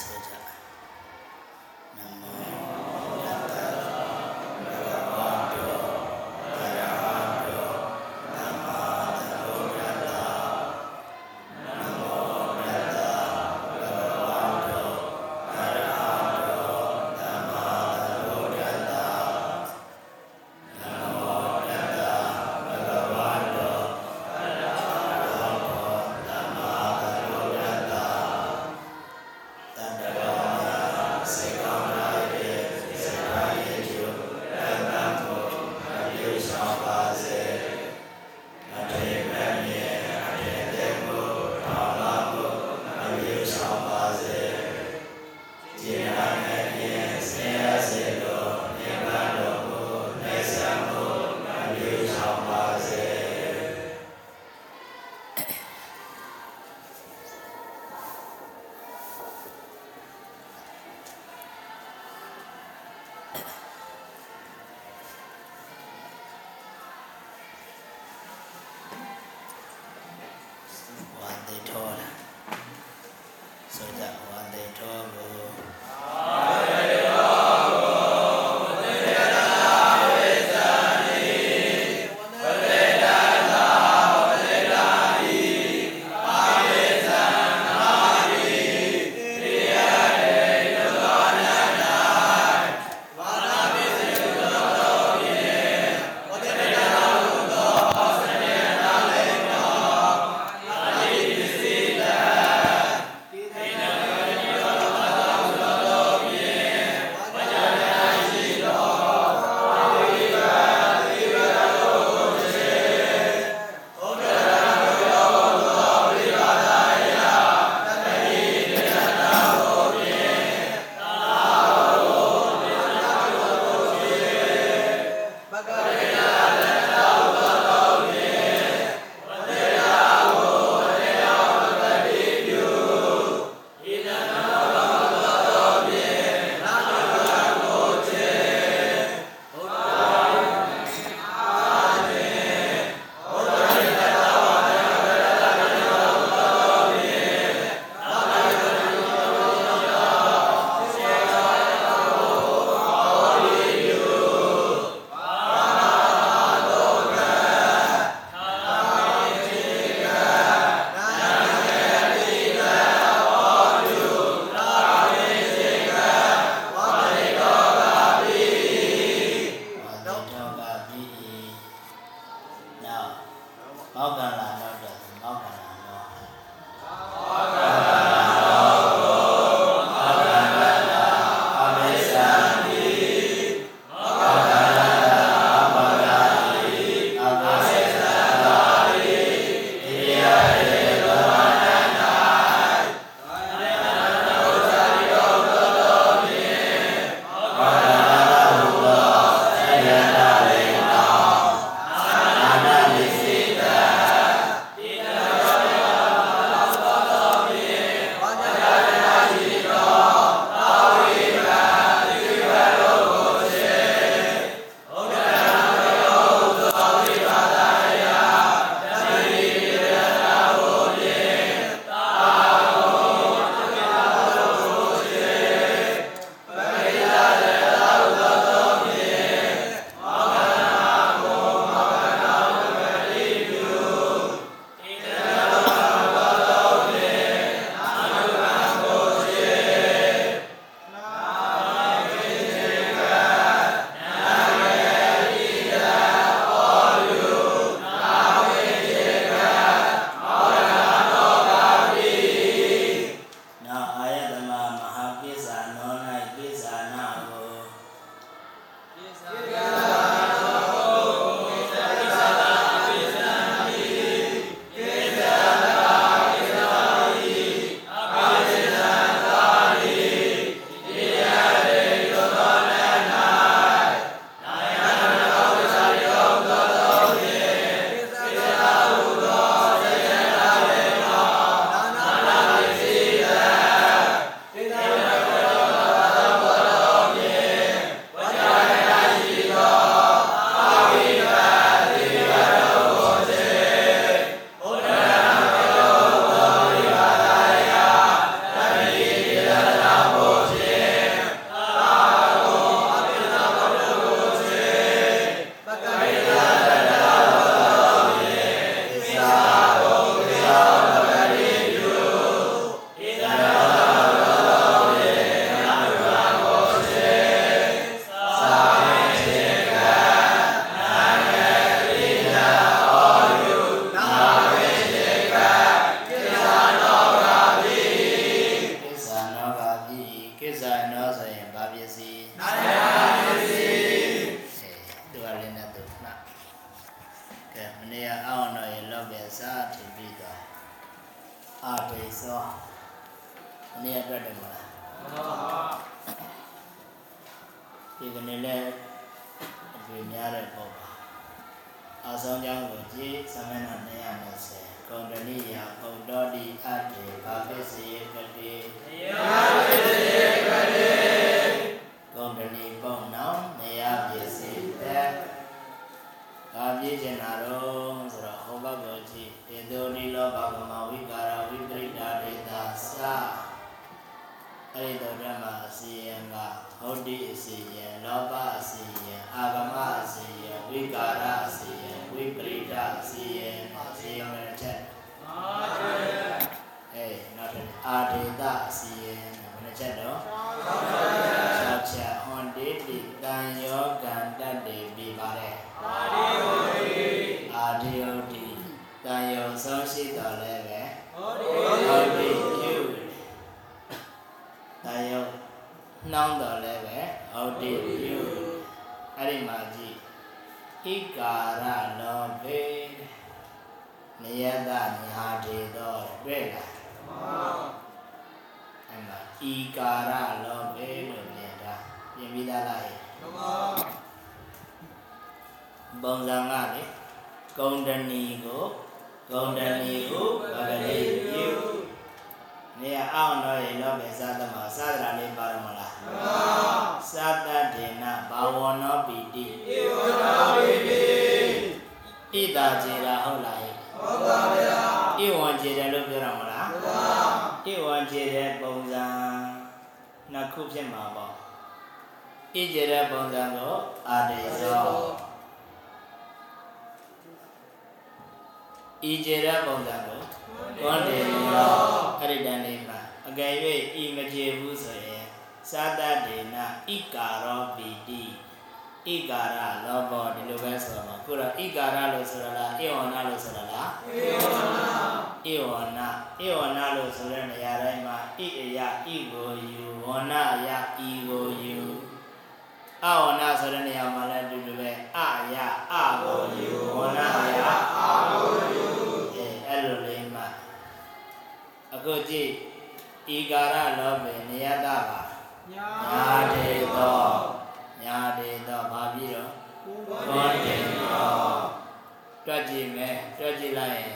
ဆိုကြနမော ဣကာရလောဘေနိယတညာဒေသောတွေ့လားအဲ့မှာဣကာရလောဘေလို့ပြန်တာပြင်ပြီးသားလားပုံစံကလေဂုံတဏီကိုဂုံတဏီကိုပဂလိပြု နေရအောင်တော့ရေလောပဲသာသမသာသရာလေးပါရမလားမှန်ပါသတ္တဒေနဘာဝနောပိတိဧဝနာပိတိဣတာကျေရာဟုတ်လားဟုတ်ပါဗျာဣဝံကျေတယ်လို့ပြောရမလားမှန်ပါဣဝံကျေတဲ့ပုံစံနှစ်ခုဖြစ်မှာပေါ့ဣကျေတဲ့ပုံစံကိုအာတေသောဤကျေတဲ့ပုံစံကို ကွန်တေရောအဲ့ဒီတန်လေးမှာအကယ်၍ဤမကျေဘူးဆိုရင်သာတတေနဣကာရောပိတိဣကာရလောဘောဒီလိုပဲဆိုတော့ခုတော့ဣကာရလို့ဆိုရလားဧဝနာလို့ဆိုရလားဧဝနာဧဝနာဧဝနာလို့ဆိုတဲ့နေရာတိုင်းမှာဣအယဣကိုယူဝနာယဣကိုယူအဝနာဆိုတဲ့နေရာမှာလည်းအတူတူပဲအယအကိုယူဝနာယအ အခုကြည့်ဤကာရလောဘေနေယတပါညာတေသောညာတေသောဘာပြီးတော့ဘောတေသောတွက်ကြည့်မယ်တွက်ကြည့်လိုက်ရင်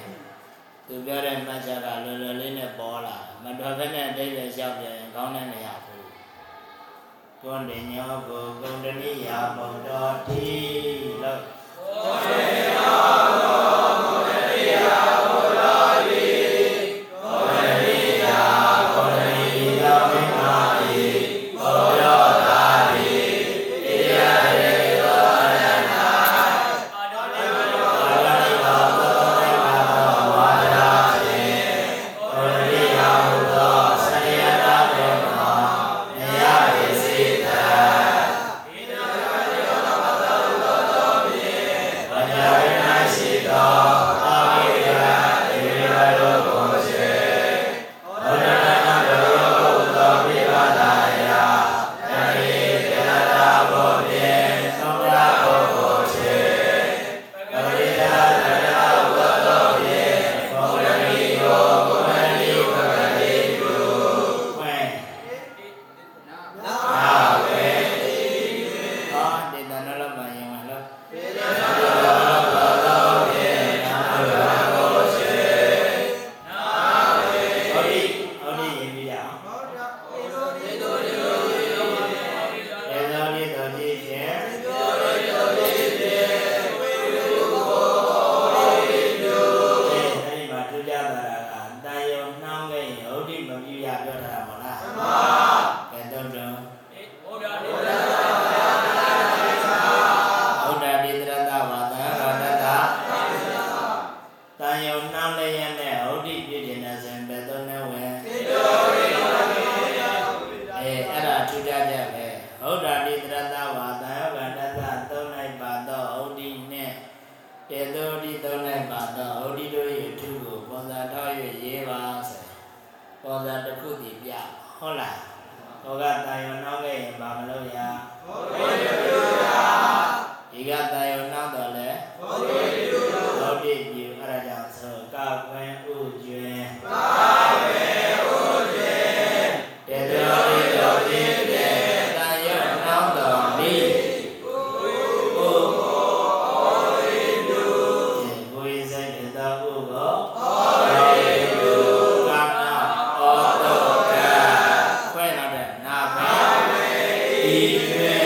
သူပြောတဲ့မှတ်ချက်ကလွယ်လွယ်လေးနဲ့ပေါ်လာမတော်ဘဲနဲ့အတိတ်ပဲရှောက်ပြန်ရင်ကောင်းတဲ့နေရာဘူးကွန်တေညောကိုဂုံတဏိယာပုံတော်တိလို့ကွန်တေညော Amen.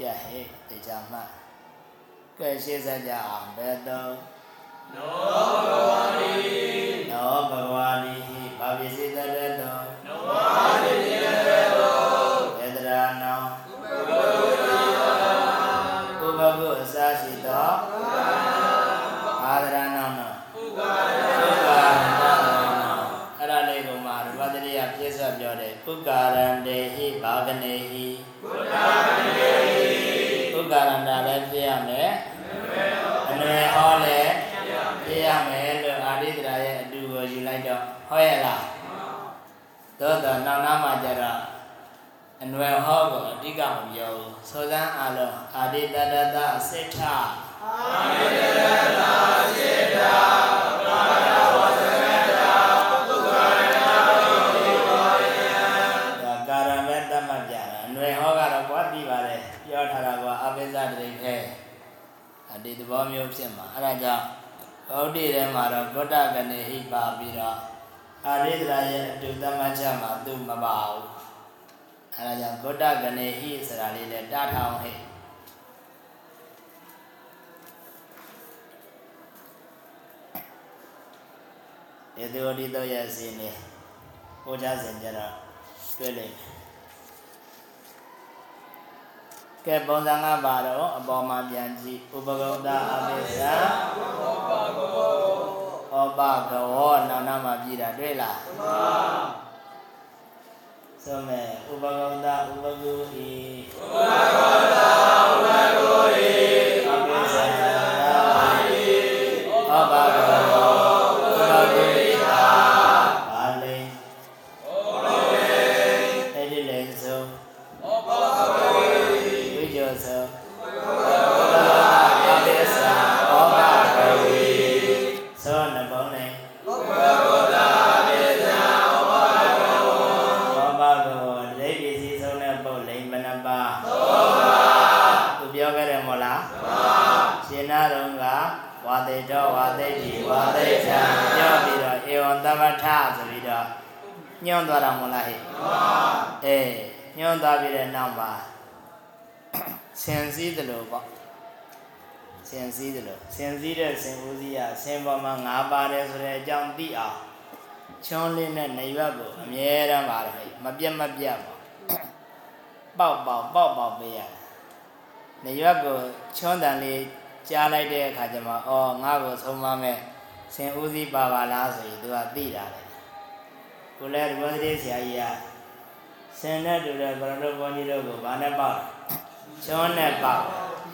ကြဟဲ့တရားမှတ်ကဲရှင်းစကြအောင်ဘယ်တော့နောဘဂဝါရီနောဘဂဝါရီဘာပစ္စည်းတတ်တော်နောဝါရီတတ်တော်ဝေဒရာနောဥပဘုအစာရှိသောအာဒရနောနောဥပါဒဥပါဒနောအဲ့ဒါလေးကိုမှရပတရိယပြည့်စုံပြောတယ်ဥကာရန္တေဟိဘာဂနေဟိဥကာရန္တေ အနွယ်ဟောလည်းပြရမယ်လို့အာရိတရာရဲ့အတူကိုယူလိုက်တော့ဟောရလားသို့တော့နောက်နားမှာကျတော့အနွယ်ဟောကိုအဓိကမပြောဘူးသောသန်းအလုံးအာရိတတတစိဋ္ဌအာရိတတတစိဋ္ဌ ဒီသဘောမျိုးဖြစ်မှာအဲ့ဒါကြောင့်ဗုဒ္ဓထဲမှာတော့ဗုဒ္ဓကနေဟိပါပြီးတော့အာရိတရာရဲ့အတူသမတ်ချက်မှာသူမပါဘူးအဲဒါကြောင့်ဂုတ္တကနေဟိဆိုတာလေးလည်းတထောင်ဟဲ့ဒီသူဒီတော့ရဲ့စီနေဟိုကြစဉ်ကြတော့တွေ့လိမ့်မယ် ကဲပုံစံကပါတော့အပေါ်မှာပြန်ကြည့်ဥပဂုတ်တာအပိစ္ဆာဩပကဝောနာနာမှာပြည်တာတွေ့လားမှန်ပါဆိုမဲ့ဥပဂုတ်တာဥပဂုဤဥပဂုတ် တော့ဧဝံတပ္ပထဆိုပြီးတော့ညွှန်သွားတာမို့လားဟဲ့မှန်ပါအေးညွှန်သွားပြီးတဲ့နောက်မှာဆင်စည်းတယ်လို့ပေါ့ဆင်စည်းတယ်လို့ဆင်စည်းတဲ့ဆင်ဦးစီးရဆင်ပေါ်မှာ၅ပါတယ်ဆိုတဲ့အကြောင်းသိအောင်ချွန်းလေးနဲ့နေရွက်ကိုအမြဲတမ်းပါတယ်ဟဲ့မပြတ်မပြတ်ပါပေါက်ပေါက်ပေါက်ပေါက်ပေးရတယ်နေရွက်ကိုချွန်းတန်လေးကြားလိုက်တဲ့အခါကျမှအော်ငါ့ကိုဆုံးမမဲ့ ဆင်ဦးစီးပါပါလားဆိုရင်သူကသိတာလေကိုလည်းဒီဘောတိဆရာကြီးကဆင်နဲ့တူတဲ့ဘရဏဘုန်းကြီးတို့ကိုဘာနဲ့ပေါက်ချွန်းနဲ့ပေါက်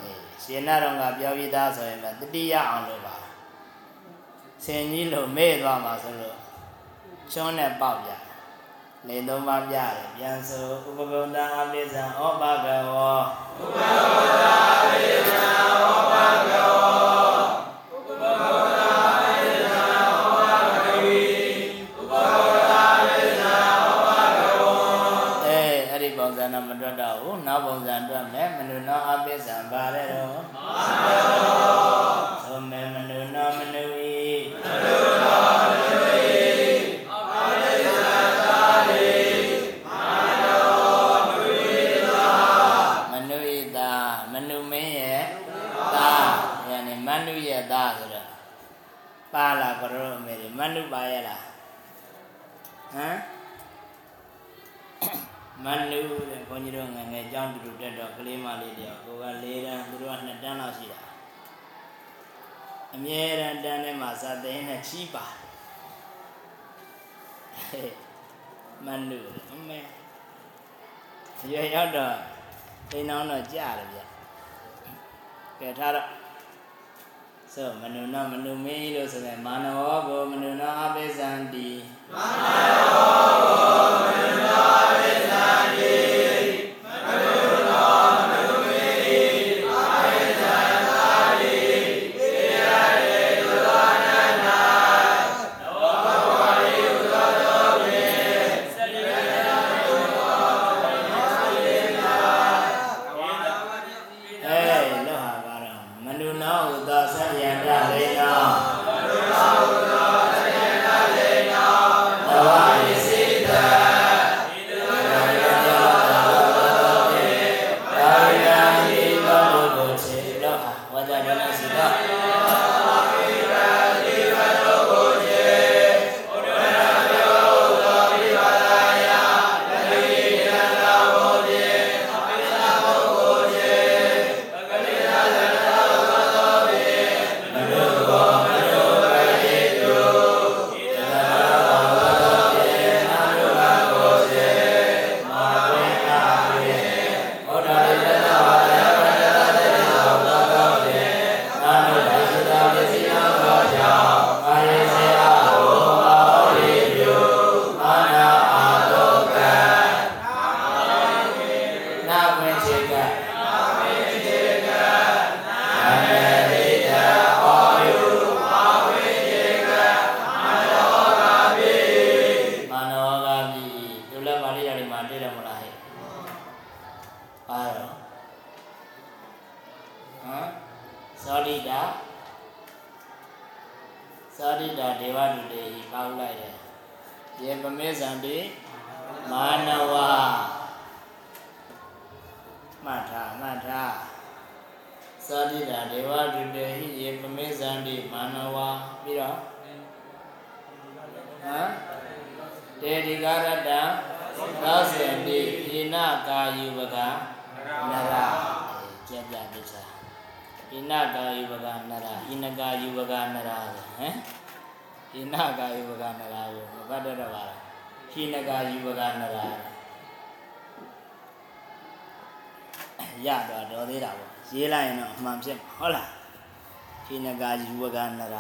အေးရှင်နာတော်ကပြောပြီးသားဆိုရင်လည်းတတိယအောင်လို့ပါဆင်ကြီးလို့မေ့သွားမှာဆိုလို့ချွန်းနဲ့ပေါက်ပြနေသုံးပါးပြတယ်ပြန်ဆိုဥပဂုဏအပိစ္ဆံဩပကဝောဥပဂုဏအပိစ္ပုံစံတွတ်မယ်မနုနောအပိစ္ဆံပါရဲတော့မှန်ပါဘူးသုံးမယ်မနုနောမနုဤမနုနောမနုဤမနုဣတာမနုမင်းရဲ့သားယနေ့မနုရဲ့သားဆိုတော့ပါလာကရောအမေမနုပါရဲ့လားဟမ် မနုတဲ့ဘုန်းကြီးတို့ငယ်ငယ်ကြောင်းတူတူတက်တော့ကလေးမလေးတယောက်ကိုက၄တန်းသူတို့က2တန်းလောက်ရှိတာအမြဲတမ်းတန်းထဲမှာဇာသိန်းနဲ့ချီးပါမနုအမေရွယ်ရောက်တော့အိမ်အောင်တော့ကြားတယ်ဗျကဲကဲထားတော့ဆိုမနုနမနုမေလို့ဆိုရင်မာနဝကိုမနုနအပိသန္တိမာန ဣနကာယုပကနရကိုမပတ်တော့ပါလားဣနကာယုပကနရရတော့တော်သေးတာပေါ့ရေးလိုက်ရင်တော့အမှန်ဖြစ်မှာဟုတ်လားဣနကာယုပကနရ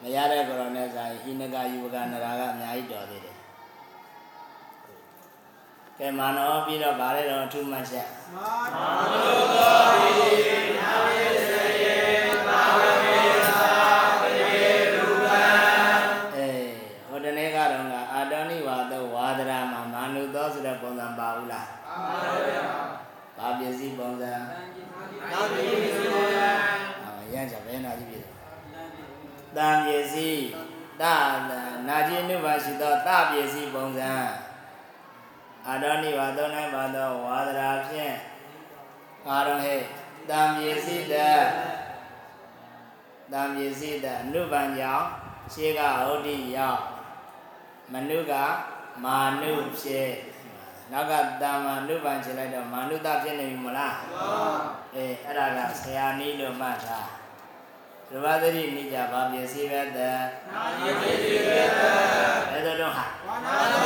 မရတဲ့ကောရနဲ့ဆိုင်ဣနကာယုပကနရာကအများကြီးတော်သေးတယ်ကဲမာနောပြီးတော့ဗါလဲတော့အထူးမှတ်ချက်မာနအေး ပစ္စည်းပုံစံနာတိပိစုံယံအာရမ်းကြဘယ်နာကြည့်ပြီတံပစ္စည်းတနာจิနုပါရှိသောတပစ္စည်းပုံစံအာတောနိဝါသော၌ပါသောဝါဒရာဖြင့်အာရောဟဲ့တံပစ္စည်းတတံပစ္စည်းတအနုပံကြောင့်ရှေးကဟုတ်တိရောက်မနုကမာနုဖြစ် နောက်ကတမ္မာနုပံခြေလိုက်တော့မာနုတဖြစ်နေပြီမလားအေးအဲ့ဒါကဆရာနီးလို့မှတ်ထားရဝသတိနိကြဘာပစ္စည်းပဲတဲ့နာပစ္စည်းပဲတဲ့အဲ့ဒါတော့ဟာဝါနာတိ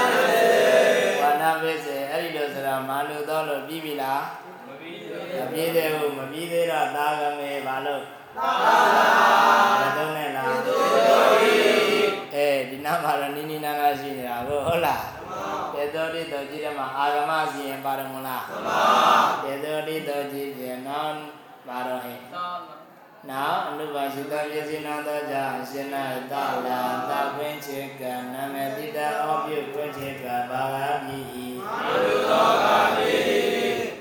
ဝါနာပစ္စည်းအဲ့ဒီလိုဆိုတာမာနုတော့လို့ပြီးပြီလားမပြီးသေးဘူးမပြီးသေးတော့သာကမေဘာလို့သာသာမသုံးနဲ့လားအဲဒီနားမှာတော့နိနိနာနာရှိနေတာကိုဟုတ်လား တေသောတိတောကြည့်ရမှာအာဂမစီရင်ပါရမလားမှန်ပါတေသောတိတောကြည့်ရင်နောက်ပါတော့ဟဲ့နောက်အနုပါရှိတပစ္စည်းနာသောကြောင့်ရှင်နာတလာတခွင်းချေကနာမေတိတဩပြုခွင်းချေကဘာဝပိဤမာနုသောကပိ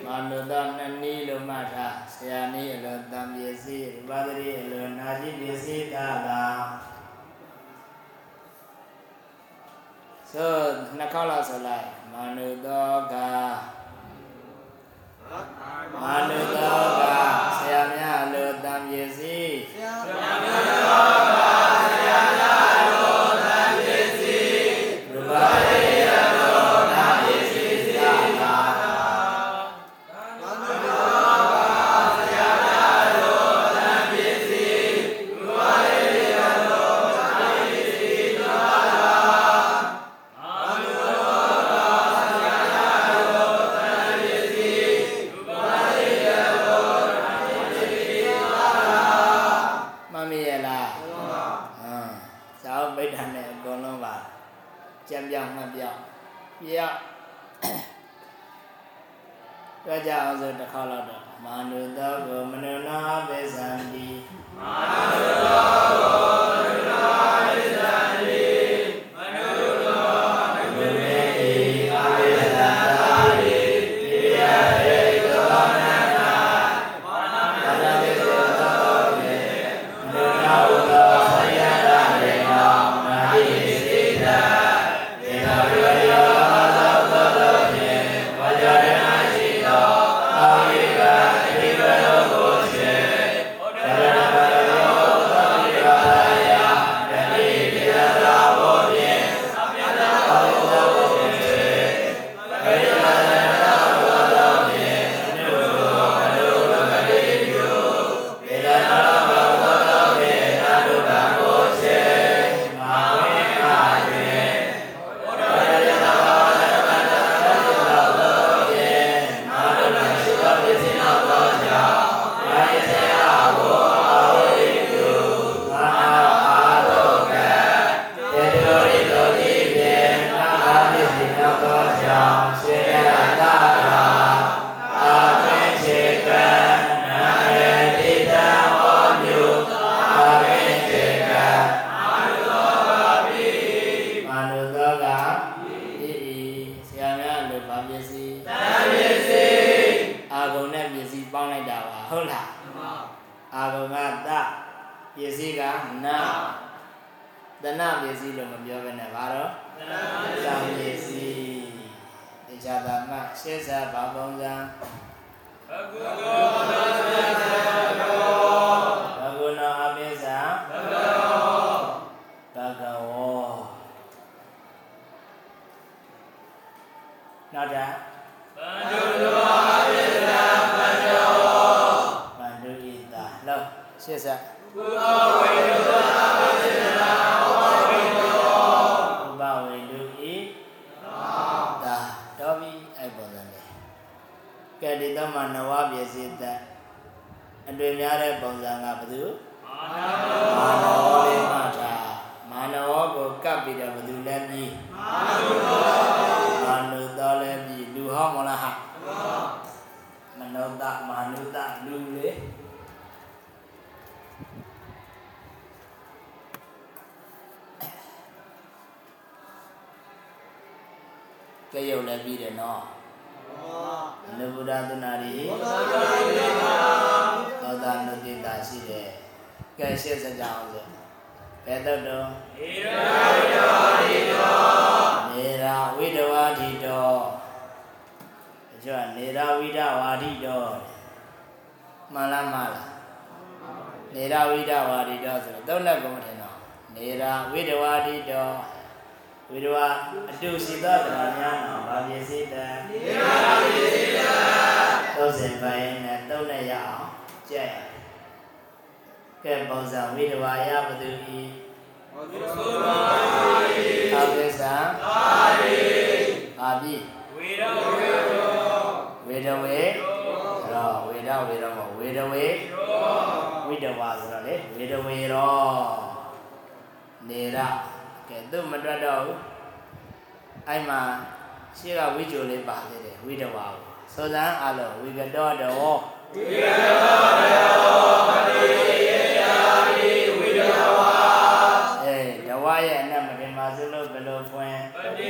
မာနုသောနနီလို့မှတ်ထားဆရာနီးအလိုတံပစ္စည်းရူပသတိအလိုနာจิပစ္စည်းတလာ ဆိုနှစ်ခေါက်လောက်ဆိုလိုက်မာနုသောကမာနုသောကဆရာများ နဲ့ပစ္စည်းပေါင်းလိုက်တာပါဟုတ်လားအာဂုံကတပစ္စည်းကနာတဏပစ္စည်းလို့မပြောဘဲနဲ့ဘာတော့တဏပစ္စည်းတရားသာမရှေ့စားဘာပုံစံဘဂုနောအပိ စ္စည်းသက်အတွေ့များတဲ့ပုံစံကဘယ်သူမာနဝလေးမှတာမာနဝကိုကပ်ပြီးတော့ဘယ်သူလဲပြီမာနုတော်လဲပြီလူဟောမလားဟာမနောတမာနုတလူလေကဲရုပ်လည်းပြီးတယ်နော်အ နုဘုဒ္ဓသနာရီသောတာနုတိတာရှိတယ်ကဲရှင်းစကြအောင်ဆိုဘယ်တော့တော့နေရာဝိဒဝါဒိတောအကျော်နေရာဝိဒဝါဒိတောမှန်လားမလားနေရာဝိဒဝါဒိတောဆိုတော့သုံးလက်ကုန်မထင်တော့နေရာဝိဒဝါဒိတော ဝိဒဝါအတုစီသောတရားများနော်ဗာပြည့်စည်တယ်နေရာပြည့်စည်တယ်သုံးစင်ပိုင်းနဲ့သုံးနဲ့ရအောင်ကြည့်ရကဲပုံစံဝိဒဝါယဘသူဤအပိစ္ဆာသာရိအာပိဝေဒဝေဝေဒဝေရောဝေဒဝေရောမဝေဒဝေဝိဒဝါဆိုတော့လေဝေဒဝေရောနေရ ကဲသူမတွတ်တော့ဘူးအဲ့မှာရှေ့ကဝိဂျိုလေးပါသေးတယ်ဝိဒဝါကိုစောစမ်းအလုံးဝိကတောတောဝိကတောတောပတိယေယာတိဝိဒဝါအေးဒဝရဲ့အနက်မတင်ပါစလို့ဘယ်လိုဖွင့်ပတိ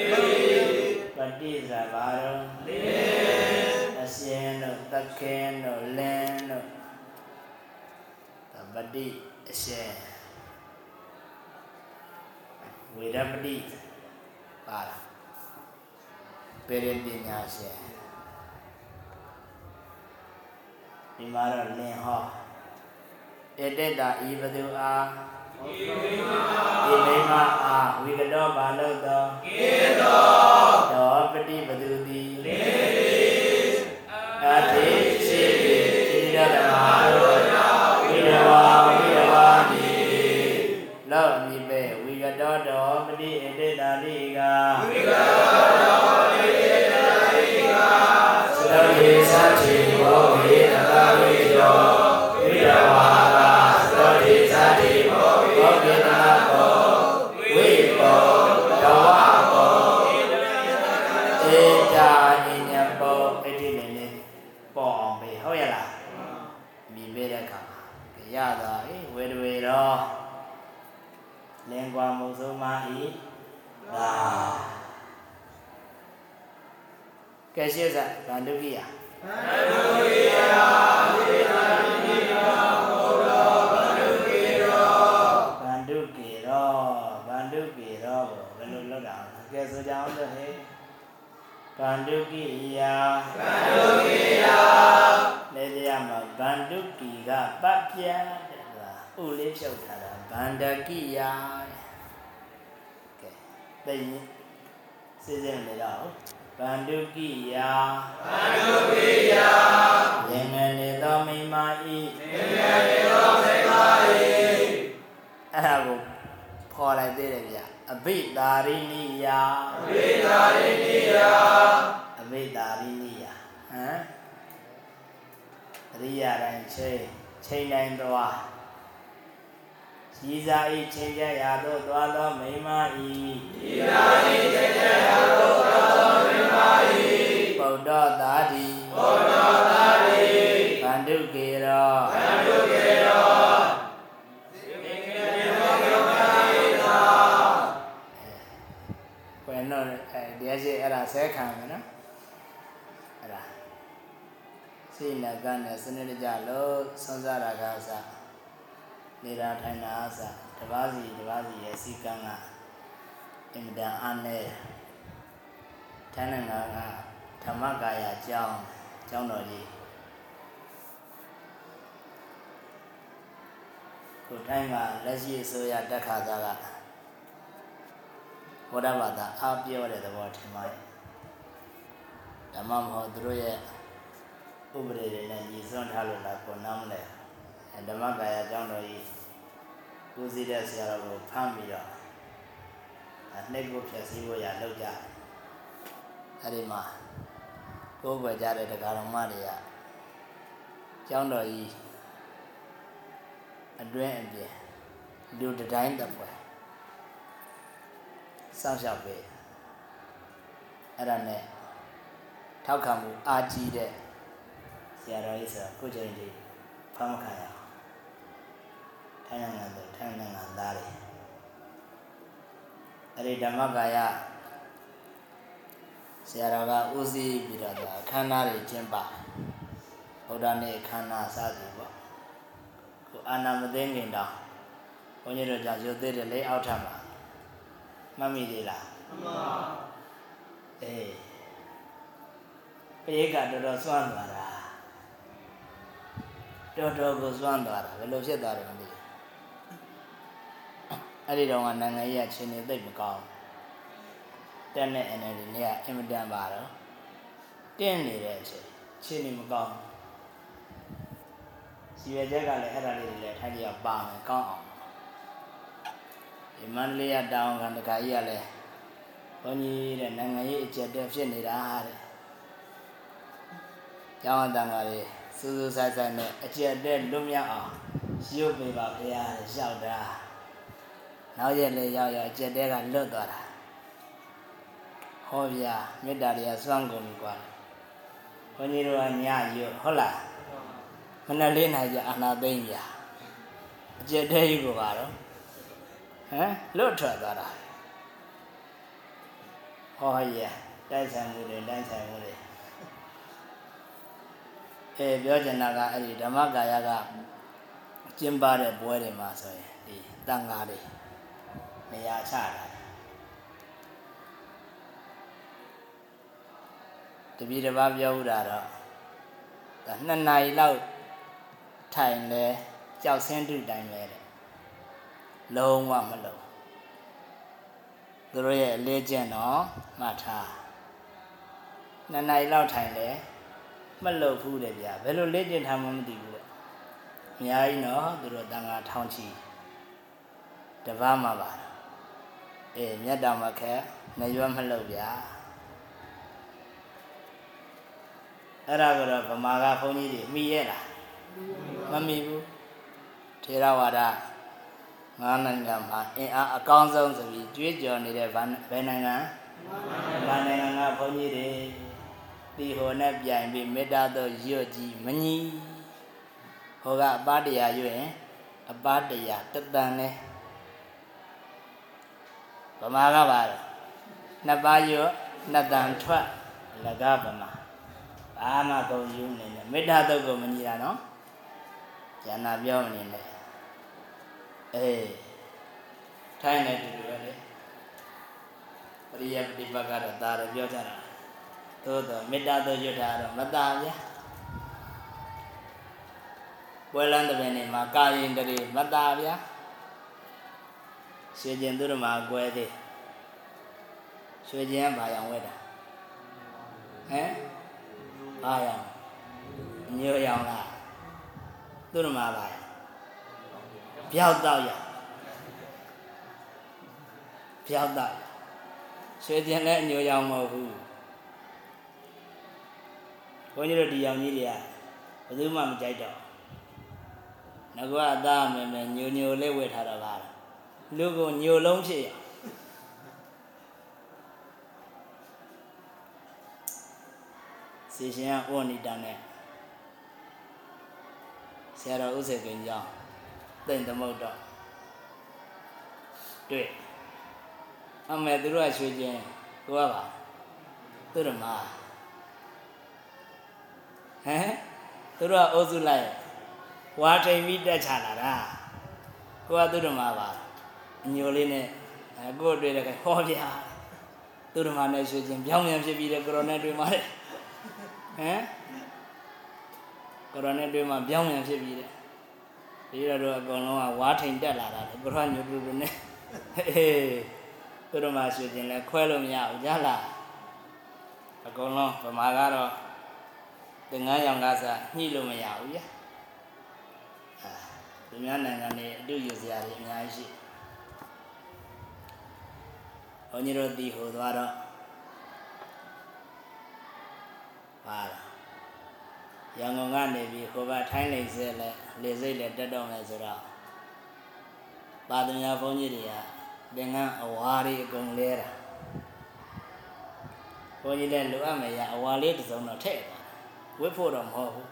ပတိဇာဘာရောလေအရှင်တို့တခဲတို့လင်းတို့ပတိအရှင် ဝေရပတိပါလားပေရင်ပညာရှင်ဒီမှာတော့လင်ဟောဧတ္တဤဘသူအားဤမိမအားဝိကတောဘာလို့တော့ကေတောတောပတိဘသူ ကိယဗန္ဓုကိယလေတရားမှာဗန္ဓုကိကပတ်ပြတဲ့ဆိုတာဥလေးဖြုတ်ထားတာဗန္ဒကိယကဲသိရင်စိစင်းနေတော့ဗန္ဓုကိယဗန္ဓုကိယလင်ငယ်နေသောမိမဤလင်ငယ်နေသောမိမဤအဲ့ဒါကိုခေါ်လိုက်သေးတယ်ဗျအဘိတာရိနိယအဘိတာရိ ယာတိုင်းချိန်ချိန်တိုင်းသွားရည်စားဤချိန်ကြရာသို့သွားသောမိမဤရည်စားဤချိန်ကြရာသို့သွားသောမိမဤဗုဒ္ဓသာတိဗုဒ္ဓသာတိဗန္ဓုကေရောဗန္ဓုကေရောဘယ်တော့အဲဒီရှိအဲ့ဒါဆဲခံမယ်နော် စိတ်နဲ့ကံနဲ့စနစ်တကျလို့ဆွမ်းစားတာကအစနေတာထိုင်တာအစတပါးစီတပါးစီရဲ့စီကံကအင်မတန်အားနဲ့ထိုင်နေတာကဓမ္မကာယအကြောင်းအကြောင်းတော်ကြီးကိုတိုင်းကလက်ရှိအစိုးရတက်ခါသားကဘုရားဘာသာအားပြောတဲ့သဘောထင်ပါတယ်ဓမ္မမဟုတ်သူတို့ရဲ့ ဥပဒေတွေနဲ့ညီစွန်းထားလို့လားကိုနားမလဲဓမ္မကာယအကြောင်းတော်ကြီးကိုစီတဲ့ဆရာတော်ကိုဖမ်းပြီးတော့နှိပ်ကိုဖြည့်ဆည်းဖို့ရလောက်ကြအဲ့ဒီမှာကိုယ်ွယ်ကြတဲ့တရားတော်မတွေကကျောင်းတော်ကြီးအတွင်းအပြင်လူတတိုင်းတပွဲစောင့်ရှောက်ပေးအဲ့ဒါနဲ့ထောက်ခံမှုအာကြီးတဲ့ဆ ရာတော်ကြီးဆိုတော့ကိုချိန်ကြီးဖမ်းမခံရအောင်ထိုင်နိုင်ငံသူထိုင်နိုင်ငံသားတွေအဲ့ဒီဓမ္မကာယဆရာတော်ကဦးစီးပြီးတော့အခမ်းအနားတွေကျင်းပဗုဒ္ဓနေ့အခမ်းအနားစသည်ပေါ့ကိုအာနာမသိငင်တောင်ဘုန်းကြီးတို့ကြောင့်ရုပ်သေးတယ်လေအောက်ထပ်မှာမှတ်မိသေးလားမှန်ပါအေးပြေကတော်တော်စွန့်သွားတာ တော်တော်ကိုစွန့်သွားတာဘယ်လိုဖြစ်သွားတယ်မသိဘူးအဲ့ဒီတော့ကနိုင်ငံကြီးကချင်းနေသိပ်မကောင်းတက်နဲ့ NLD နဲ့ကအင်မတန်ပါတော့တင်းနေတဲ့အချိန်ချင်းနေမကောင်းစီရချက်ကလည်းအဲ့ဒါလေးတွေလည်းထိုင်ကြပါမယ်ကောင်းအောင်ဒီမန္တလေးကတောင်ကတခါကြီးကလည်းဘုန်းကြီးတဲ့နိုင်ငံရေးအကျက်တက်ဖြစ်နေတာတဲ့ကျောင်းအတန်ကလေး စူးစူးဆိုင်ဆိုင်နဲ့အကျက်တက်လွတ်မြောက်အောင်ရုပ်ပေးပါဘုရားရှောက်တာနောက်ရက်လေးရောက်ရောက်အကျက်တဲကလွတ်သွားတာဟောဗျာမေတ္တာတွေကစွန့်ကုန်ပြီကွာဘုန်းကြီးတို့ကညရွတ်ဟုတ်လားမနက်လေးနိုင်ကြအာနာသိမ့်ပြအကျက်တဲကြီးကိုပါတော့ဟမ်လွတ်ထွက်သွားတာဟောရတိုက်ဆိုင်မှုတွေတိုက်ဆိုင်မှုတွေ အဲပြောချင်တာကအဲ့ဒီဓမ္မကာယကကျင်းပတဲ့ပွဲတွေမှာဆိုရင်ဒီတန်ဃာတွေနေရာချတာတပည့်တစ်ပါးပြောဥတာတော့ဒါနှစ်နာရီလောက်ထိုင်လဲကြောက်ဆင်းတုတိုင်းပဲတဲ့လုံးဝမလုံးသူတို့ရဲ့အလေးကျင့်တော့မှတ်ထားနှစ်နာရီလောက်ထိုင်လဲ မလုံဘူးတဲ့ဗျာဘယ်လိုလေ့ကျင့်ထားမှမသိဘူးတဲ့အများကြီးနော်သူတို့တန်ခါထောင်းချီတပတ်မှပါအေးမြတ်တော်မခဲနေရွက်မလှုပ်ဗျာအဲ့ဒါကတော့ဗမာကဘုန်းကြီးတွေမိရဲ့လားမမိဘူးထေရဝါဒငါးနိုင်ငံမှာအင်အားအကောင်းဆုံးဆိုပြီးကြွေးကြော်နေတဲ့ဘယ်နိုင်ငံဗမာနိုင်ငံကဘုန်းကြီးတွေ ဒီဟိုနဲ့ပြိုင်ပြီးမေတ္တာတော့ရွတ်ကြည်မညီဟိုကအပတရားရွရင်အပတရားတတန်နဲ့ဗမာကပါတော့နှစ်ပါးရွနှစ်တန်ထွက်လကဗမာဘာမှကုန်ယူနေနဲ့မေတ္တာတုတ်ကိုမညီတာနော်ဉာဏပြောမနေနဲ့အေးထိုင်းနေတူတူပဲလေပရိယပฏิပတ်ကတော့ဒါရပြောကြတာ သို့တော့မေတ္တာတို့ရွတ်တာတော့မတားဗျာပွဲလန်းတဲ့ပင်နေမှာကာယင်တရေမတားဗျာရွှေကျင်သူတို့မှာကွဲသေးရွှေကျင်ဘာយ៉ាងဝဲတာဟမ်ဘာយ៉ាងညိုយ៉ាងလားသူတို့မှာဘာပြောက်တော့យ៉ាងပြောက်တော့ရွှေကျင်လည်းညိုយ៉ាងမဟုတ်ဘူး န်းကြီးတို့ဒီရောင်ကြီးတွေကဘယ်သူမှမကြိုက်တော့ငါကအသားမယ်မယ်ညိုညိုလေးဝယ်ထားတော့ပါလားလူကိုညိုလုံးဖြစ်ရစီရှင်ကဩနိတန်နဲ့ဆရာတော်ဥစေကင်ကြောင့်တိတ်သမုတ်တော့တွေ့အမေသူတို့ကရွှေချင်းကိုကပါသူတို့မှာ ဟမ်သူတို့ကအုပ်စုလိုက်ဝါထိန်ပြီးတက်ချလာတာကိုကသူတို့မှာပါအညိုလေးနဲ့အဲကိုယ်တွေ့တယ်ကဟောပြသူတို့မှာနဲ့ရွှေချင်းပြောင်းပြန်ဖြစ်ပြီးတယ်ကိုရိုနဲ့တွေ့မှာတဲ့ဟမ်ကိုရိုနဲ့တွေ့မှာပြောင်းပြန်ဖြစ်ပြီးတယ်ဒီတော့အကုန်လုံးကဝါထိန်တက်လာတာကိုရိုညိုတူတူနဲ့အေးသူတို့မှာရွှေချင်းလဲခွဲလို့မရဘူးကြားလားအကုန်လုံးဗမာကတော့ သင်္ကန်းရောင်ကားစားညှိလို့မရဘူးဗျာအာသူများနိုင်ငံတွေအတူယူစရာတွေအများကြီးရှိဘုန်းကြီးတို့တီဟိုသွားတော့ပါလားရန်ကုန်ကနေပြီးဟိုဘထိုင်းလိန်စဲလဲလေစိတ်လဲတက်တော့မယ်ဆိုတော့ပါသမ ्या ဘုန်းကြီးတွေကသင်္ကန်းအဝါတွေအကုန်လဲတာဘုန်းကြီးလည်းလိုအပ်မယ်ရအဝါလေးတစ်စုံတော့ထည့်သွား ဝစ်ဖို့တော့မဟုတ်ဘူး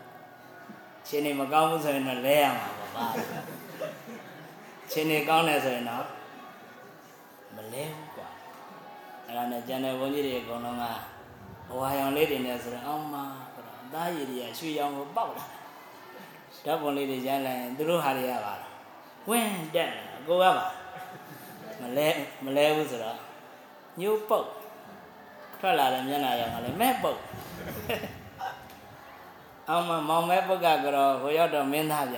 ရှင်နေမကောင်းဘူးဆိုရင်တော့လဲရမှာပါပါရှင်နေကောင်းတယ်ဆိုရင်တော့မလဲဘူးကွာအဲ့ဒါနဲ့ကျန်တဲ့ဘုန်းကြီးတွေအကုန်လုံးကအဝါရောင်လေးတွေနဲ့ဆိုတော့အောင်မဆိုတော့အသားရည်တွေကရွှေရောင်ကိုပေါက်လာဓာတ်ပုံလေးတွေရိုက်လိုက်ရင်သူတို့ဟာတွေရပါလားဝင်းတက်လာကိုကပါမလဲမလဲဘူးဆိုတော့ညို့ပုတ်ထွက်လာတဲ့မျက်နှာရောင်ကလည်းမဲ့ပုတ် အောင်မမောင်မဲပုတ်ကကတော့ဟိုရောက်တော့မင်းသားဗျ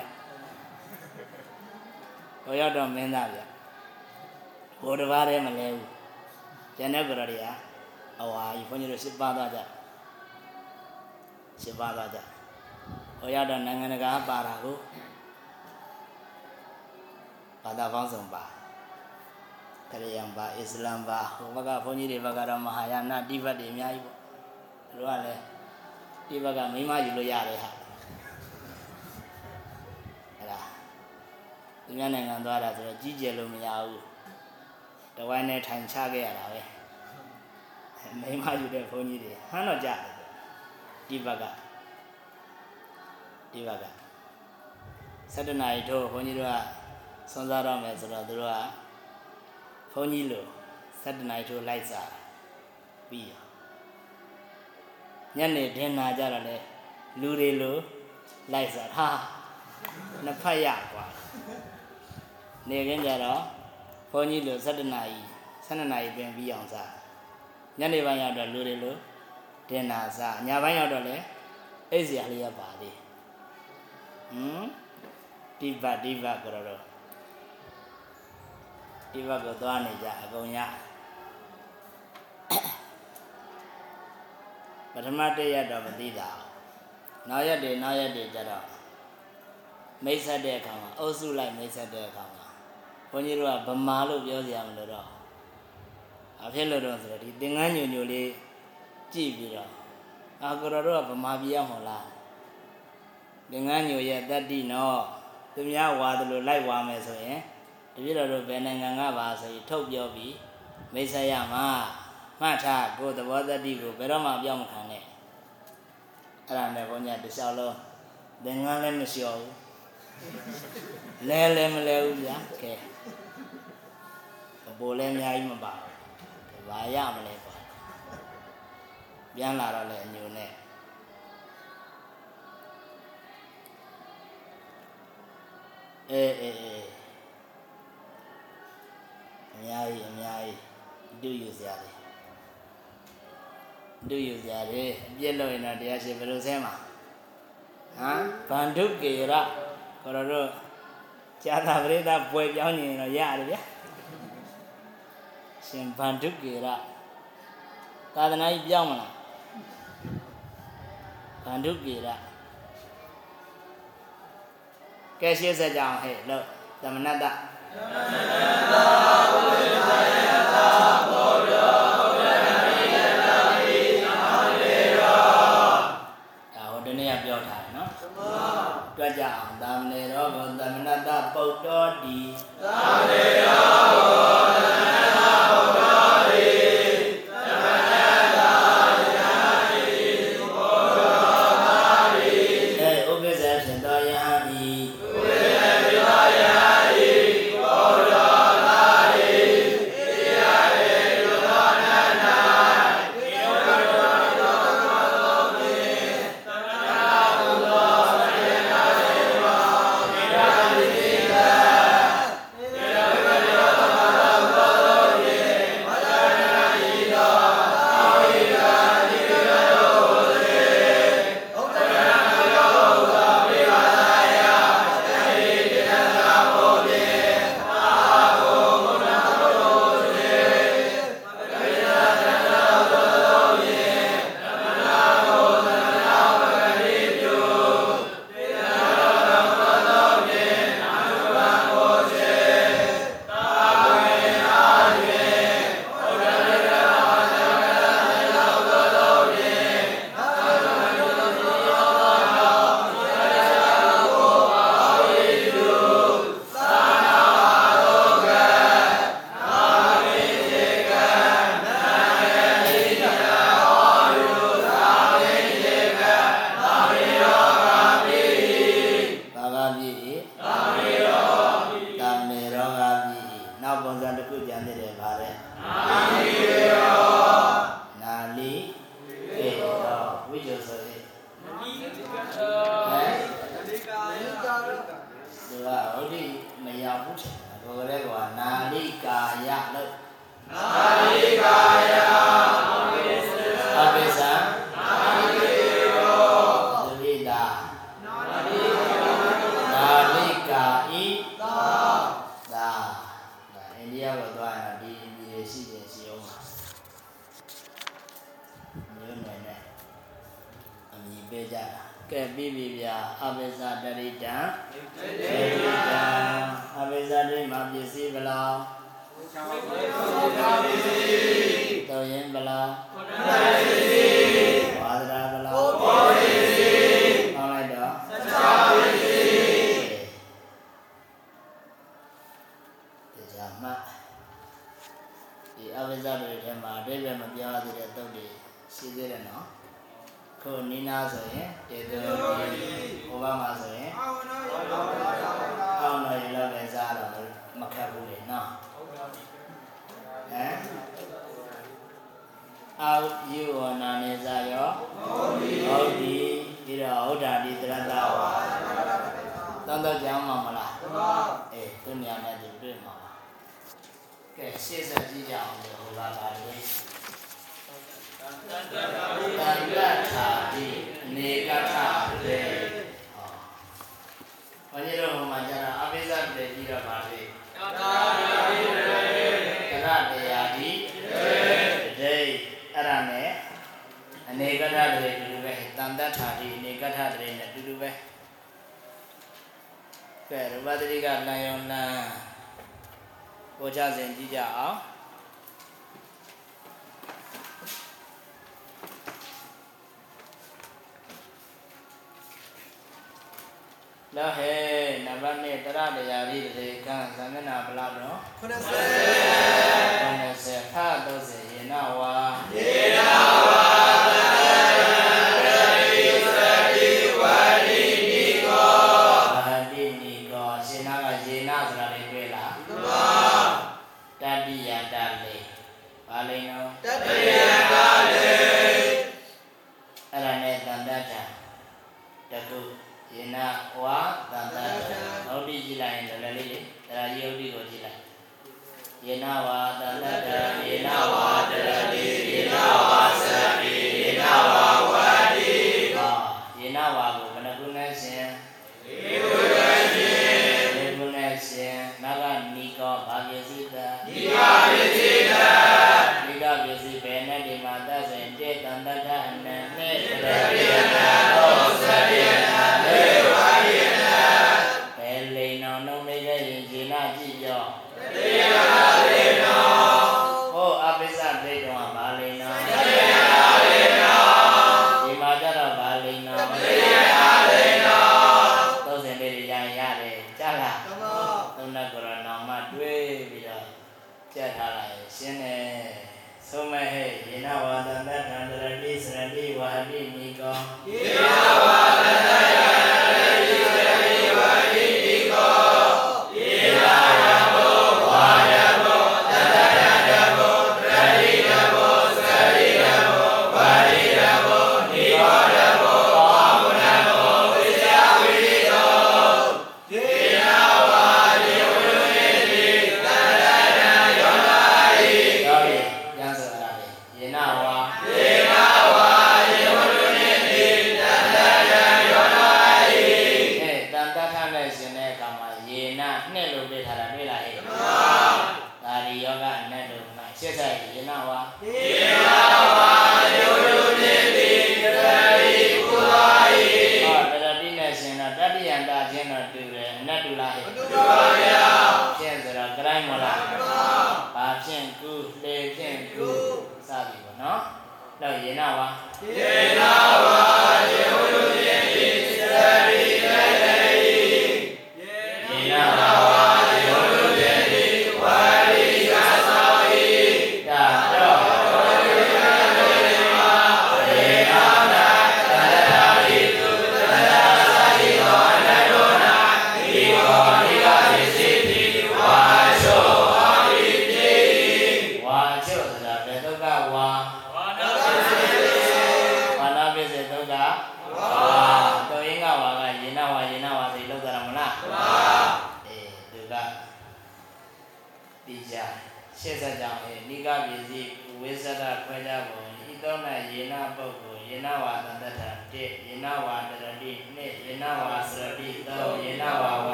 ဟိုရောက်တော့မင်းသားဗျဟိုတစ်ပါးတည်းမလဲဘူးကျန်တဲ့ကတော်တွေကအဝါကြီးဘုန်းကြီးတို့ရှင်းပါသွားကြရှင်းပါသွားကြဟိုရောက်တော့နိုင်ငံတကာပါတာကိုဘာသာပေါင်းစုံပါခရစ်ယာန်ပါအစ္စလာမ်ပါဟိုဘက်ကဘုန်းကြီးတွေဘက်ကတော့မဟာယာနတိဘတ်တွေအများကြီးပေါ့သူတို့ကလည်း ဒီဘက်ကမိမယူလို့ရတယ်ဟာအဲ့ဒါသူများနိုင်ငံသွားတာဆိုတော့ကြီးကျယ်လို့မရဘူးတဝိုင်းနဲ့ထိုင်ချခဲ့ရတာပဲမိမယူတဲ့ဘုန်းကြီးတွေဟမ်းတော့ကြတယ်ဒီဘက်ကဒီဘက်က7နာရီထိုးဘုန်းကြီးတို့ကဆွမ်းစားတော့မယ်ဆိုတော့သူတို့ကဘုန်းကြီးလို7နာရီထိုးလိုက်စားပြီးရော ညနေဒင်နာကြတော့လေလူတွေလိုလိုက်စားဟာနှစ်ဖက်ရကွာနေခင်းကြတော့ဘုန်းကြီးလို7နာရီ7နာရီပြင်ပြီးအောင်စားညနေပိုင်းရောက်တော့လူတွေလိုဒင်နာစားညပိုင်းရောက်တော့လေအိပ်စရာလေးရပါသေးဟမ်ဒီဘဒီဘကြောတော့ဒီဘကိုသွားနေကြအကုန်ရပ ထမတည့်ရက်တော့မသိတာနောက်ရက်တွေနောက်ရက်တွေကျတော့မိတ်ဆက်တဲ့အခါမှာအုပ်စုလိုက်မိတ်ဆက်တဲ့အခါမှာဘုန်းကြီးတို့ကဗမာလို့ပြောစရာမလိုတော့အဖြစ်လို့တော့ဆိုတော့ဒီသင်္ကန်းညိုညိုလေးကြည့်ပြီးတော့အာကိုတော်တို့ကဗမာပြည်ရမလားသင်္ကန်းညိုရဲ့တတ္တိနော်သူများဝါသလိုလိုက်ဝါမယ်ဆိုရင်တပြည့်တော်တို့ဘယ်နိုင်ငံကပါဆိုရင်ထုတ်ပြောပြီးမိတ်ဆက်ရမှာ မှတ်ထားကိုယ်သဘောတတ္တိကိုဘယ်တော့မှပြောင်းမခံနဲ့အဲ့ဒါနဲ့ဘုန်းကြီးတစ်လျှောက်လုံးသင်္ကန်းလည်းမလျှော်ဘူးလဲလဲမလဲဘူးဗျာကဲအပေါ်လဲအများကြီးမပါဘူးဘာရမလဲပေါ့ပြန်လာတော့လဲအညိုနဲ့အေးအေးအေးအများကြီးအများကြီးဒုယူစရာတွေ ဒုယူစရာတွေအပြစ်လို့ရင်တော့တရားရှိဘယ်လိုဆဲမှာဟမ်ဗန္ဓုကေရခေါ်တော့တို့ဇာတာပရိသတ်ပွဲပြောင်းနေရင်တော့ရတယ်ဗျာရှင်ဗန္ဓုကေရသာသနာကြီးပြောင်းမလားဗန္ဓုကေရကဲရှင်းဆက်ကြအောင်ဟဲ့လို့သမဏတ္တ ဏတ္တပုတ်တော်ဒီ သတိကလမ်းယောလမ်းဟောကြားစဉ်ကြည့်ကြအောင်လာဟဲနံပါတ်1တရတရားရိတေကံသမဏဘလောက်တော့90 90ဖတ်30ယေနဝါ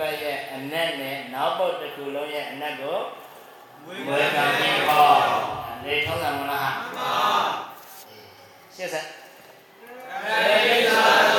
ပတ်ရဲ့အနက်နဲ့နောက်ပုတ်တစ်ခုလုံးရဲ့အနက်ကိုဝေကံပြီးဟောလေထုံးတယ်မလားမှန်ပါရှင်းစမ်းရေသာ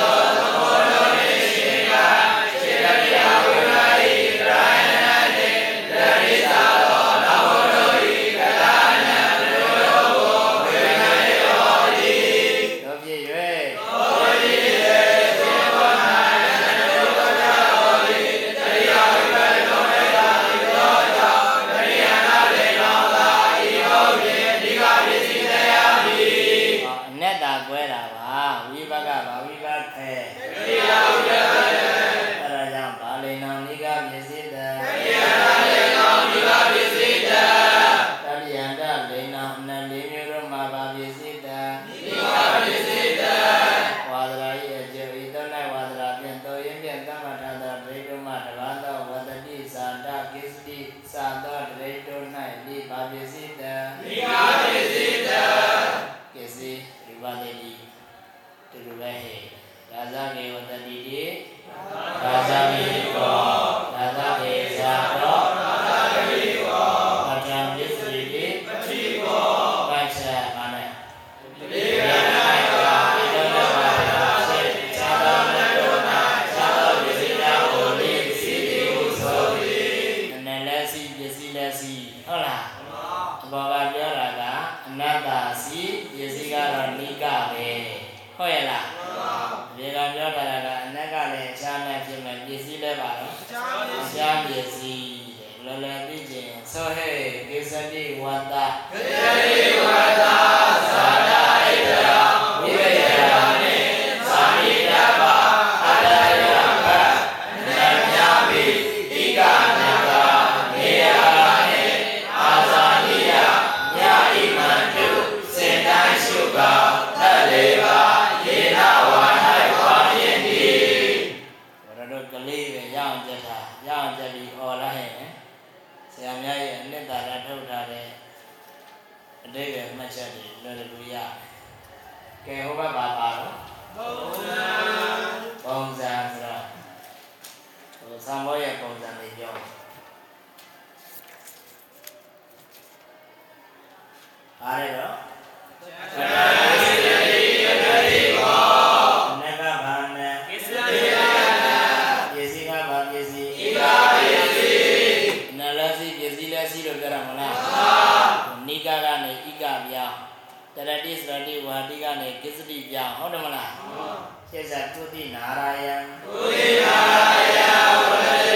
အောင်ကြက်တာရအောင်ကြက်ပြီးអော်လိုက်ရင်ဆရာများရဲ့အနှစ်သာရထုတ်ထားတဲ့အတိတ်ရဲ့မှတ်ချက်တွေလွယ်လွယ်လို့ရတယ်ကဲဟိုဘက်ပါပါတော့ပုံစံဆိုတော့ဟိုသံဘောရဲ့ပုံစံတွေပြောအားရတော့ တရတိစရတိဝါတိကနေကိစ္စတိပြောင်းဟုတ်တယ်မလားရှေ့ဆက်တုတိနာရာယံဟော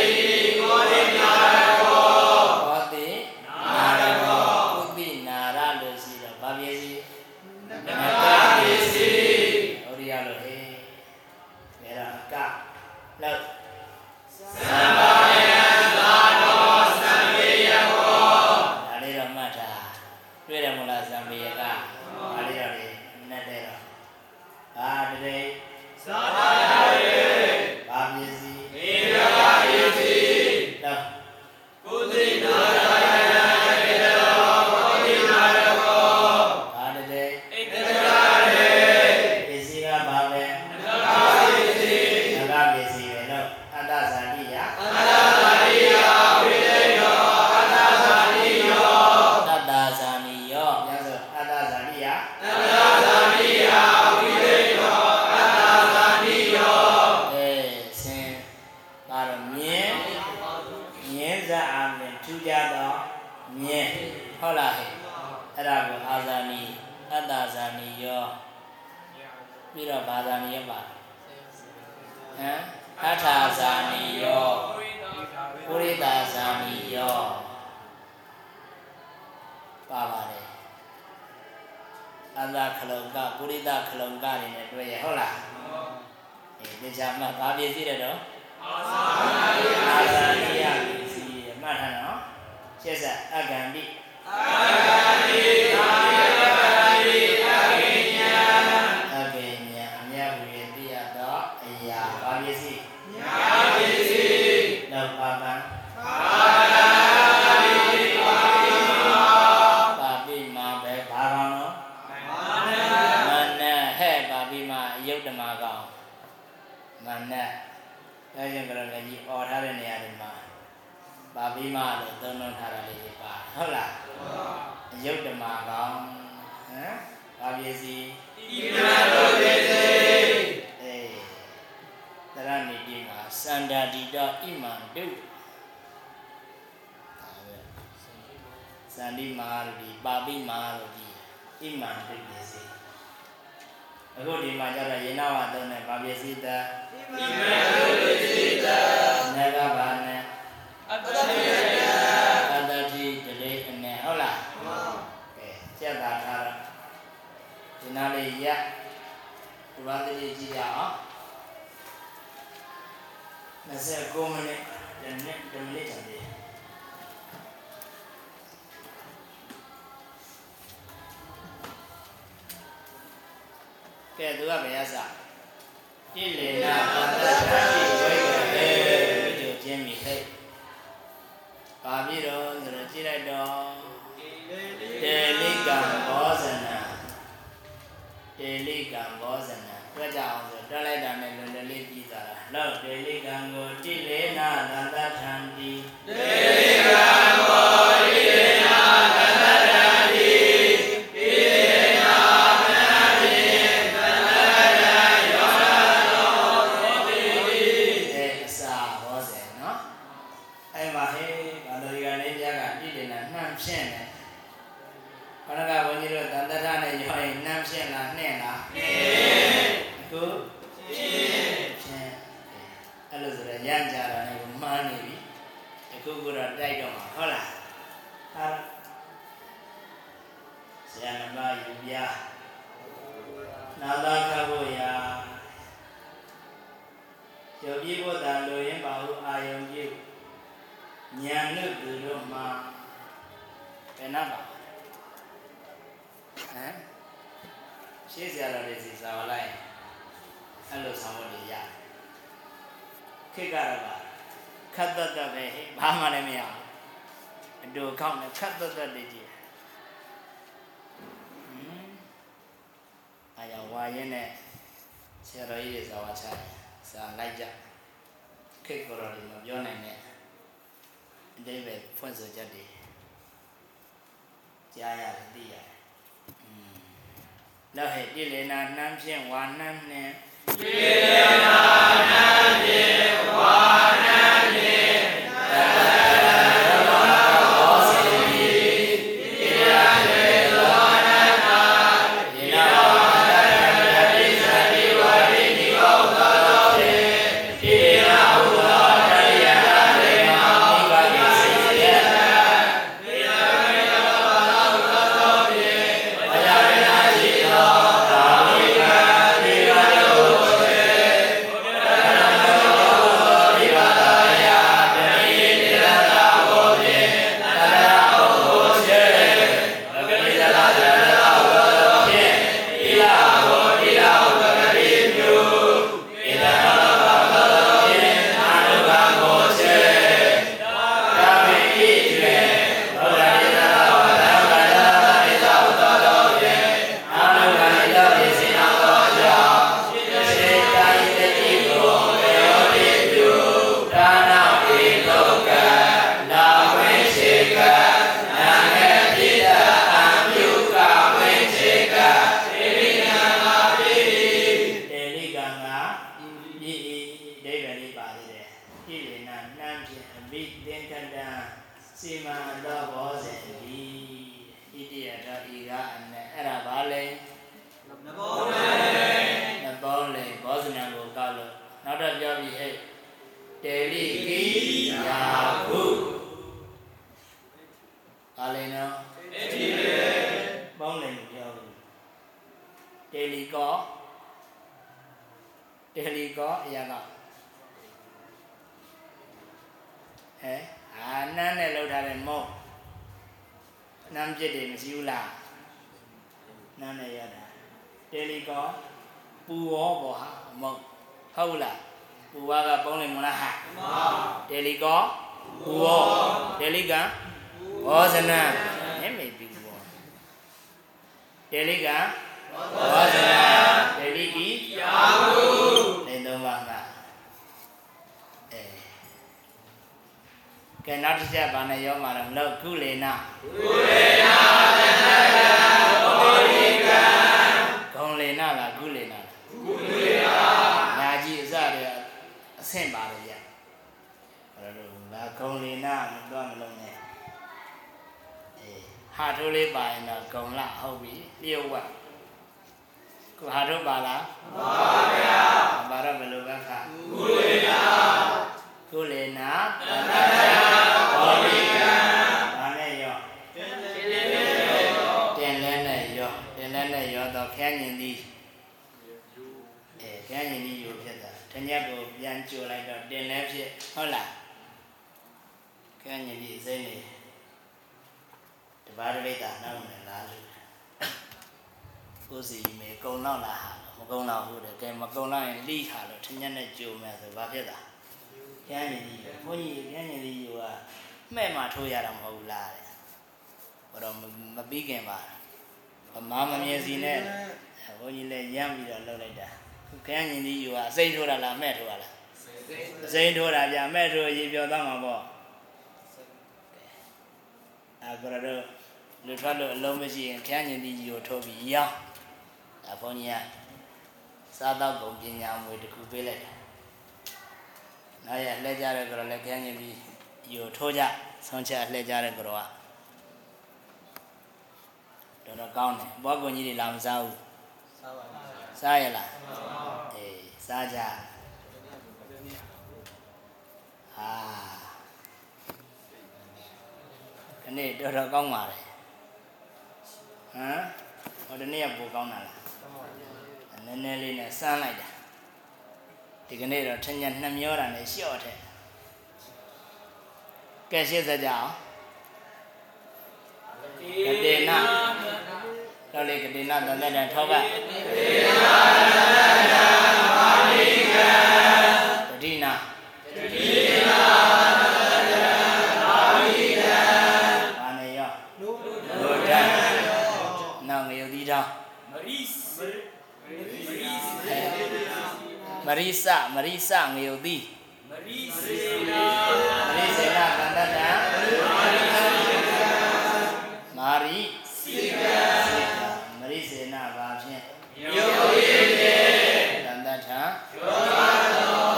ဟုတ်လားအေးဒီကြမှာဘာပြည့်စည်တယ်တော့အာဇာနိယပြည့်စည်ရမှတ်ထားနော်ရှက်ဆက်အကံတိအဂတိသာရိ အဲကျင်ကရလည်းကြီးអော်ထားတဲ့နေရာတွေမှာပါပိမာလို့သုံးနှုန်းထားတာလေးတွေပါဟုတ်လားအယုတ်တမကောင်ဟမ်ဘာပြည့်စည်ဣမတောတိစေအေးတရဏိတိမှာစန္ဒာတိတောဣမံတုဒါပဲစန္ဒီမာရတိပါပိမာရတိဣမံတုပစ္စည်းအခုဒီမှာကျတော့ယေနဝသုံးတဲ့ဘာပစ္စည်းတဣမတောတိစေတ နဂဘာနဲ့အတ္တေယအတ္တတိတရေအနေဟုတ်လားကဲစက်တာထားတော့ဒီနာလေးရက်ဒီဘာတိကြည့်ရအောင်29မိနစ်ဒီနေ့ဒီမိနစ်ချင်တယ်ကဲသူကဘယ်ရစ တိလေနာပတ္တတိဝိကေဝိတုချင်းမိဟဲ့ပါပြီတော့ဆိုတော့ကြည့်လိုက်တော့တေလိကံဘောဇနာတေလိကံဘောဇနာကြွကြအောင်ဆိုတွက်လိုက်တာနဲ့လွယ်လွယ်လေးပြီးသွားတာလောက်တေလိကံကိုတိလေနာသန္တထံတိတေကံ ဖြစ်လားနဲ့လားနဲ့အခုဖြစ်ဖြစ်အဲ့လိုဆိုတော့ရန်ကြတာလည်းမှားနေပြီအခုကတော့တိုက်တော့မှာဟုတ်လားဟာဆရာမပါယူပြနာသာခဖို့ရာယောဂီဘုဒ္ဓလိုရင်ပါဟုအာယုံပြုဉာဏ်လို့သူတို့မှာဘယ်နာပါဟမ် ရှေ့ဆရာတော်တွေစီစာလိုက်အဲ့လိုဆောင်လို့ရခေတ်ကတော့ပါခတ်သက်သက်ပဲဟဲ့ဘာမှလည်းမရဘူးအတူကောက်နဲ့ခတ်သက်သက်လေးကြည့်ဟမ်အားရဝါရင်နဲ့ဆရာတော်ကြီးတွေစာဝါချတယ်စာလိုက်ကြခေတ်ကိုယ်တော်တွေမပြောနိုင်နဲ့အတိပဲဖွင့်ဆိုချက်တွေကြားရတယ်သိရတယ်อืม လောဟိကိလေနာနှံဖြင့်ဝါနှံနှင့်ကိလေနာနှံဖြင့် ကောတယ်လီကောအရာကဟဲ့အာနန်းနဲ့လောက်ထားတဲ့မုတ်နန်းပြစ်တယ်မရှိဘူးလားနန်းနဲ့ရတာတယ်လီကောပူရောပေါ်ဟာမုတ်ဟုတ်လားပူဝါကပုံးနေမလားဟာတယ်လီကောပူရောတယ်လီကဘောဇနံဟဲ့မေပြီဘောတယ်လီက ဘောဇနံတယ်လီကီနေသုံးပါးကအဲကဲနောက်တစ်ချက်ဗာနဲ့ရောမှာတော့လောက်ကုလေနာကုလေနာသန္တရာဘောဓိကံဂုံလေနာလားကုလေနာလားကုလေနာညာကြီးအစတည်းအဆင့်ပါတယ်ဗျအဲ့တော့ဒါဂုံလေနာမတော့မလုံးနဲ့အေးဟာထိုးလေးပါရင်တော့ဂုံလဟုတ်ပြီလျှို့ဝ ကိုဟာထိုးပါလားဘာရဘယ်လိုပဲခကုလေနာကုလေနာတတ္တဘောဓိကံဘာနဲ့ရောတင်လဲနဲ့ရောတင်လဲနဲ့ရောတော့ခန်းညင်သည်အဲခန်းညင်သည်ယူဖြစ်တာတညက်ကိုပြန်ကြိုလိုက်တော့တင်လဲဖြစ်ဟုတ်လားခန်းညင်သည်စိမ့်နေတပါးတပိတ်တာနောက်နဲ့လားလို့ ကိုယ်စီမေကုံတော့လားဟာမကုံတော့ဘူးတဲ့ကဲမကုံတော့ရင်လိထားလို့ထညက်နဲ့ကြိုမယ်ဆိုဘာဖြစ်တာခန်းညင်သည်ဘုန်းကြီးခန်းညင်သည်ယူကမှဲ့မှထိုးရတာမဟုတ်ဘူးလားတဲ့ဘာတော့မပြီးခင်ပါဗမာမမြင်စီနဲ့ဘုန်းကြီးလည်းရမ်းပြီးတော့လှုပ်လိုက်တာခန်းညင်သည်ယူကအစိမ့်ထိုးတာလားမှဲ့ထိုးတာလားအစိမ့်ထိုးတာဗျမဲ့ထိုးရေပြောသားမှာပေါ့အဲဘရတော့လူထွက်လို့အလုံးမရှိရင်ခန်းညင်သည်ယူကိုထိုးပြီးရောင်း ဒါဘုန်းကြီးကစားတော့ကုန်ပညာမွေတစ်ခုပေးလိုက်တယ်နောက်ရလှည့်ကြတဲ့ကတော့လည်းခန်းညင်သည်ယူကိုထိုးကြဆုံးချက်လှည့်ကြတဲ့ကတော့ကတော်တော်ကောင်းတယ်ဘောကွန်ကြီးတွေလာမစားဘူးစားရလားအေးစားကြဟာခနေ့တော်တော်ကောင်းပါလေဟမ်ဟိုဒီနေ့ကပိုကောင်းတာလား နည်းနည်းလေးနဲ့စမ်းလိုက်တာဒီကနေ့တော့ထညက်နှမျောတာနဲ့လျှော့တဲ့ကဲရှင်းစကြအောင်ကတိနာတော့လေကတိနာတန်တဲ့ထောက်ကတ မရိစမရိစငရုတ်သီးမရိစေနာမရိစေနကန္တတံမာရိစိကမရိစေနဘာဖြင့်ယုတ်ရည်ဖြင့်ကန္တထံ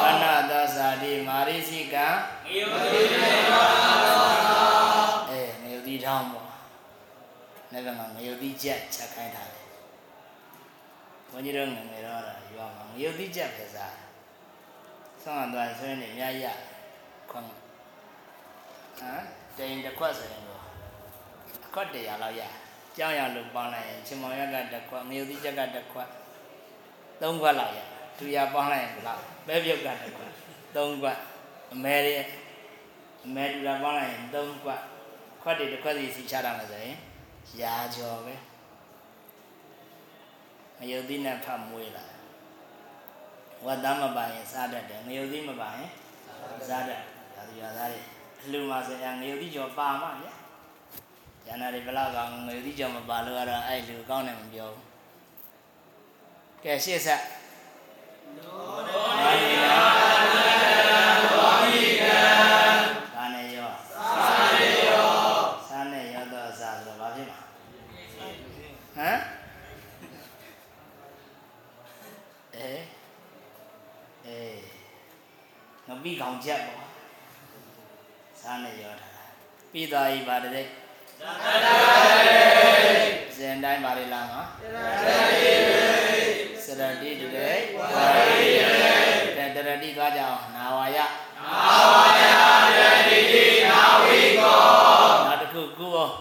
ဘာနာသဇာတိမာရိစိကံယုတ်ရည်ဖြင့်အဲငရုတ်သီးထောင်းပေါ့နေ့ကငရုတ်သီးချက်ချက်ခိုင်းထားတယ်ဘု န်းကြီးတို့ငယ်ငယ်တော့ရွာမှာငရုတ်သီးချက်ပဲစားဆောင်းသွားဆွဲနေမြရခွန်ဟမ်တိန်တစ်ခွက်ဆိုရင်တော့အခွက်တရာလောက်ရကြောင်းရလို့ပေါင်းလိုက်ရင်ချင်းမောင်ရက်ကတစ်ခွက်ငရုတ်သီးချက်ကတစ်ခွက်သုံးခွက်လောက်ရသူရပေါင်းလိုက်ရင်ဘယ်လောက်ပဲပြုတ်ကတစ်ခွက်သုံးခွက်အမဲရဲ့အမဲတူတာပေါင်းလိုက်ရင်သုံးခွက်ခွက်တွေတစ်ခွက်စီစီချတာမယ်ဆိုရင်ရာကျော်ပဲ ငရုတ်သီးနဲ့ဖတ်မွေးလာဝတ်သားမပါရင်စားတတ်တယ်ငရုတ်သီးမပါရင်စားတတ်ဒါသူရသားတွေအလှမှာဆိုရင်ငရုတ်သီးကျော်ပါမှဗျာကျန်တာတွေဘလောက်ကောင်ငရုတ်သီးကျော်မပါလို့ကတော့အဲ့လူကောင်းတယ်မပြောဘူးကဲရှေ့ဆက်ဘာနေရောဘာနေရောစားနေရောစားနေရောတော့စားဆိုတော့ဘာဖြစ်မှာဟမ်အဲအေးငပိကောင်ချက်ပေါ့စားနေရောတာ ပြီးသွားပြီပါတဲ့ဇင်တိုင်းပါလေလားမှာစရတိတေဝါရိယတဲ့တရတိသွားကြအောင်နာဝါယနာဝါယတရတိနာဝိကောနောက်တစ်ခုကုအောင်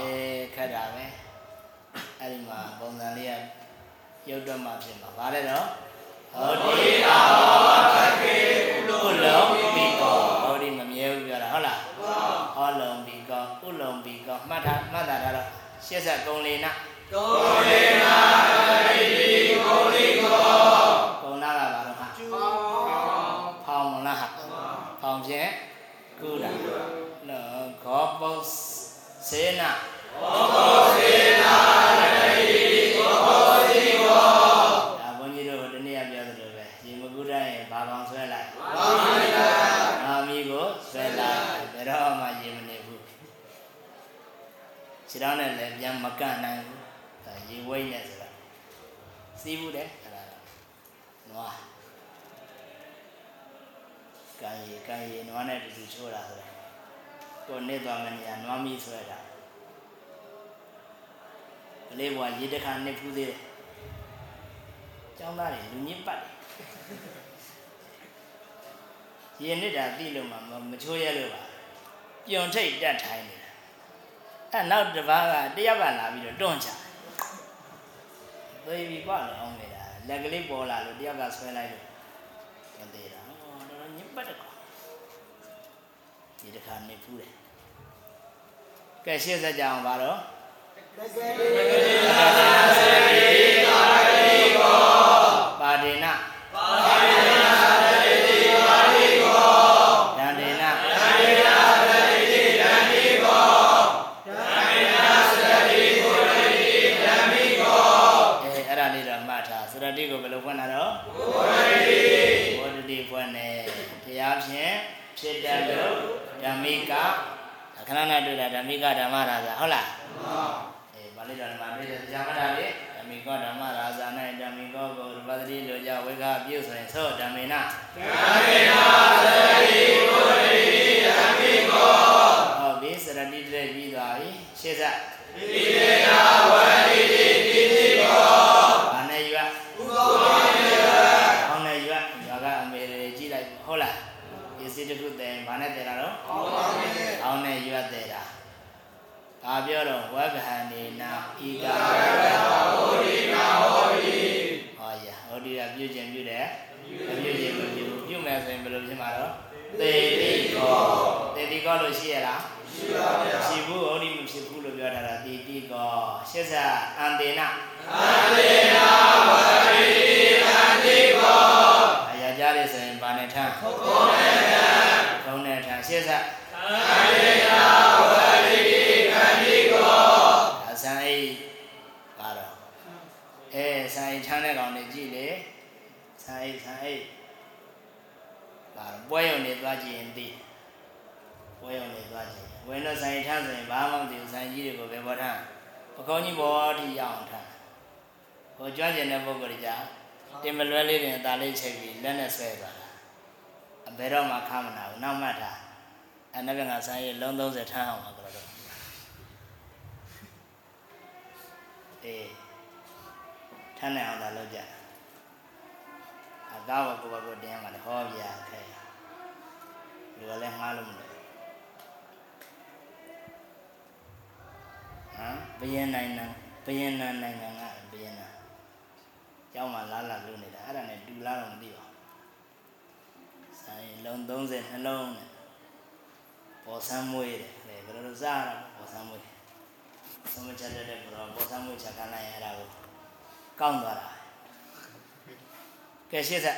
အေးခက်တာပဲအဲ့ဒီမှာပုံစံလေးကရုပ်တော့မှဖြစ်မှာဗါလဲတော့ဟောတိတာဟော မှတ်ထားမှတ်တာတော့ရှစ်ဆက်ကုံလေးနာကုံလေးနာတိကုံလေးကောကုံနာကဘာတော့ဟာဖောင်းမလားဟာဖောင်းဖြင့်ကုတာနော်ခောပုတ်စေနာဒါ ခြေထောက်နဲ့လည်းပြန်မကန့်နိုင်ဘူးဒါရေဝိတ်နဲ့ဆိုတာစီးဘူးတဲ့အဲ့ဒါနွားကံရီကံရီနွားနဲ့တူတူချိုးတာဆိုတယ်ကိုနေသွားမယ့်နေရာနွားမီဆွဲတာကလေးဘွားရေတစ်ခါနှစ်ဖူးသေးတယ်ကျောင်းသားတွေလူညစ်ပတ်တယ်ရင်နစ်တာသိလို့မှမမချိုးရဲလို့ပါပြွန်ထိတ်တက်ထိုင်နေတာ အဲ့နောက်တစ်ပါးကတယောက်ကလာပြီးတော့တွန့်ချသိပြီကွာလေအောင်နေတာလက်ကလေးပေါ်လာလို့တယောက်ကဆွဲလိုက်လို့မသေးတာဟောတော်တော်ညစ်ပတ်တယ်ကွာဒီတစ်ခါနေဖူးတယ်ကဲရှေ့ဆက်ကြအောင်ပါတော့ပါ ကိုရတိဖွင့်နေတရားဖြင့်ဖြစ်တတ်လို့ဓမ္မိကခဏနဲ့တွေ့တာဓမ္မိကဓမ္မရာဇာဟုတ်လားအေးပါဠိတော်မှာပြည့်တဲ့တရားမှတ်တာလေဓမ္မိကောဓမ္မရာဇာ၌ဓမ္မိကောကိုရပတ္တိလိုကြဝေကပြုဆိုရင်သောဓမ္မေနဓမ္မေနသတိကိုရတိဓမ္မိကောဟောပြီစရတိတည်းပြီးသွားပြီရှေ့ဆက်တိတေနဝ တခုတယ်ဘာနဲ့တယ်တာတော့အောင်းနဲ့ရွတ်တယ်တာဒါပြောတော့ဝဂဟန်နေနာဤကာဟောဒီနာဟောဒီဟောရဟောဒီကပြုကျင်ပြုတယ်ပြုကျင်မပြုပြုမယ်ဆိုရင်ဘယ်လိုဖြစ်မှာတော့သေတိကောသေတိကောလို့ရှိရလားရှိပါဗျာရှိဘူးဟောဒီမဖြစ်ဘူးလို့ပြောထားတာသေတိကောရှစ်ဆာအန္တေနအန္တေနဝရိအန္တိကောအရာကြားတယ်ဆိုရင်ဘာနဲ့ထမ်းဟုတ်ကော နဲ့ထမ်းရှစ်ဆက်အန္တေနဝရိအန္တိကောအစံအိပါတော့အဲစံအိထမ်းတဲ့ကောင်တွေကြည့်လေစံအိစံအိပါတော့ပွဲရုံနေသွားကြည့်ရင်သိတယ်ပွဲရုံနေသွားကြည့်ဝင်တော့ဆိုင်ထမ်းဆိုရင်ဘာမှမသိဘူးဆိုင်ကြီးတွေကိုပဲပေါ်ထမ်းပကောင်းကြီးပေါ်ထိရအောင်ထမ်းဟိုကြွကျင်တဲ့ပုဂ္ဂိုလ်ကြီးကတင်မလွဲလေးတင်အသာလေးချိန်ပြီးလက်နဲ့ဆွဲသွားတာအဘယ်တော့မှခမနာဘူးနောက်မှတ်တာ အနက်ကငါဆိုင်ရဲ့လုံး30ထမ်းအောင်ပါကြတော့အေးထမ်းနေအောင်သာလုပ်ကြအကားဘကိုဘကိုတင်းမှာလေဟောပြခဲလူကလည်းငှားလို့မလို့ဟမ်ဘယင်နိုင်ငံဘယင်နာနိုင်ငံကဘယင်နာကျောင်းမှာလာလာလုပ်နေတာအဲ့ဒါနဲ့တူလာတော့မသိပါဘူးဆိုင်လုံး30နှလုံးနဲ့ ပေါ်ဆန်းမွေးတယ်လေဘယ်လိုစားရလဲပေါ်ဆန်းမွေးဆုံးမချက်တဲ့ဘောပေါ်ဆန်းမွေးချက်ခန်းလိုက်ရတာကိုကောင်းသွားတာကဲရှေ့ဆက်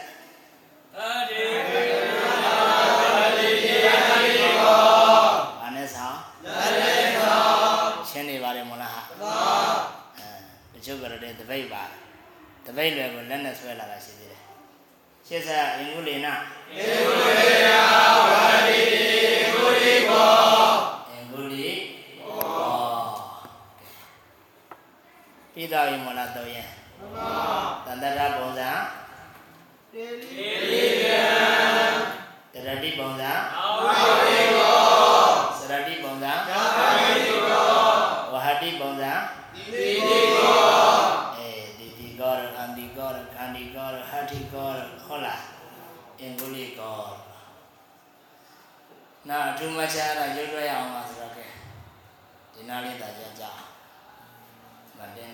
ဘာနဲ့ဆောင်ရှင်းနေပါတယ်မလားဟာအဲတချို့ကတော့တဲ့တပိတ်ပါတပိတ်လွယ်ကိုလက်နဲ့ဆွဲလာတာရှိသေးတယ်ရှင်းဆက်အင်္ဂုလိနာအင်္ဂုလိနာဝါဒီ ပြီးတော့ရင်မလားတော့ရင်မှန်ပါတတရပုံစံတေလိကံတရတိပုံစံစရတိပုံစံဝဟတိပုံစံတိတိကောအဲတိတိကောအန္တိကောခန္ဒီကောဟတိကောဟုတ်လားအင်္ဂုလိကောနာအထူးမချာရရွတ်ရအောင်ပါဆိုတော့ကဲဒီနာလေးတာကြကြ မတင်း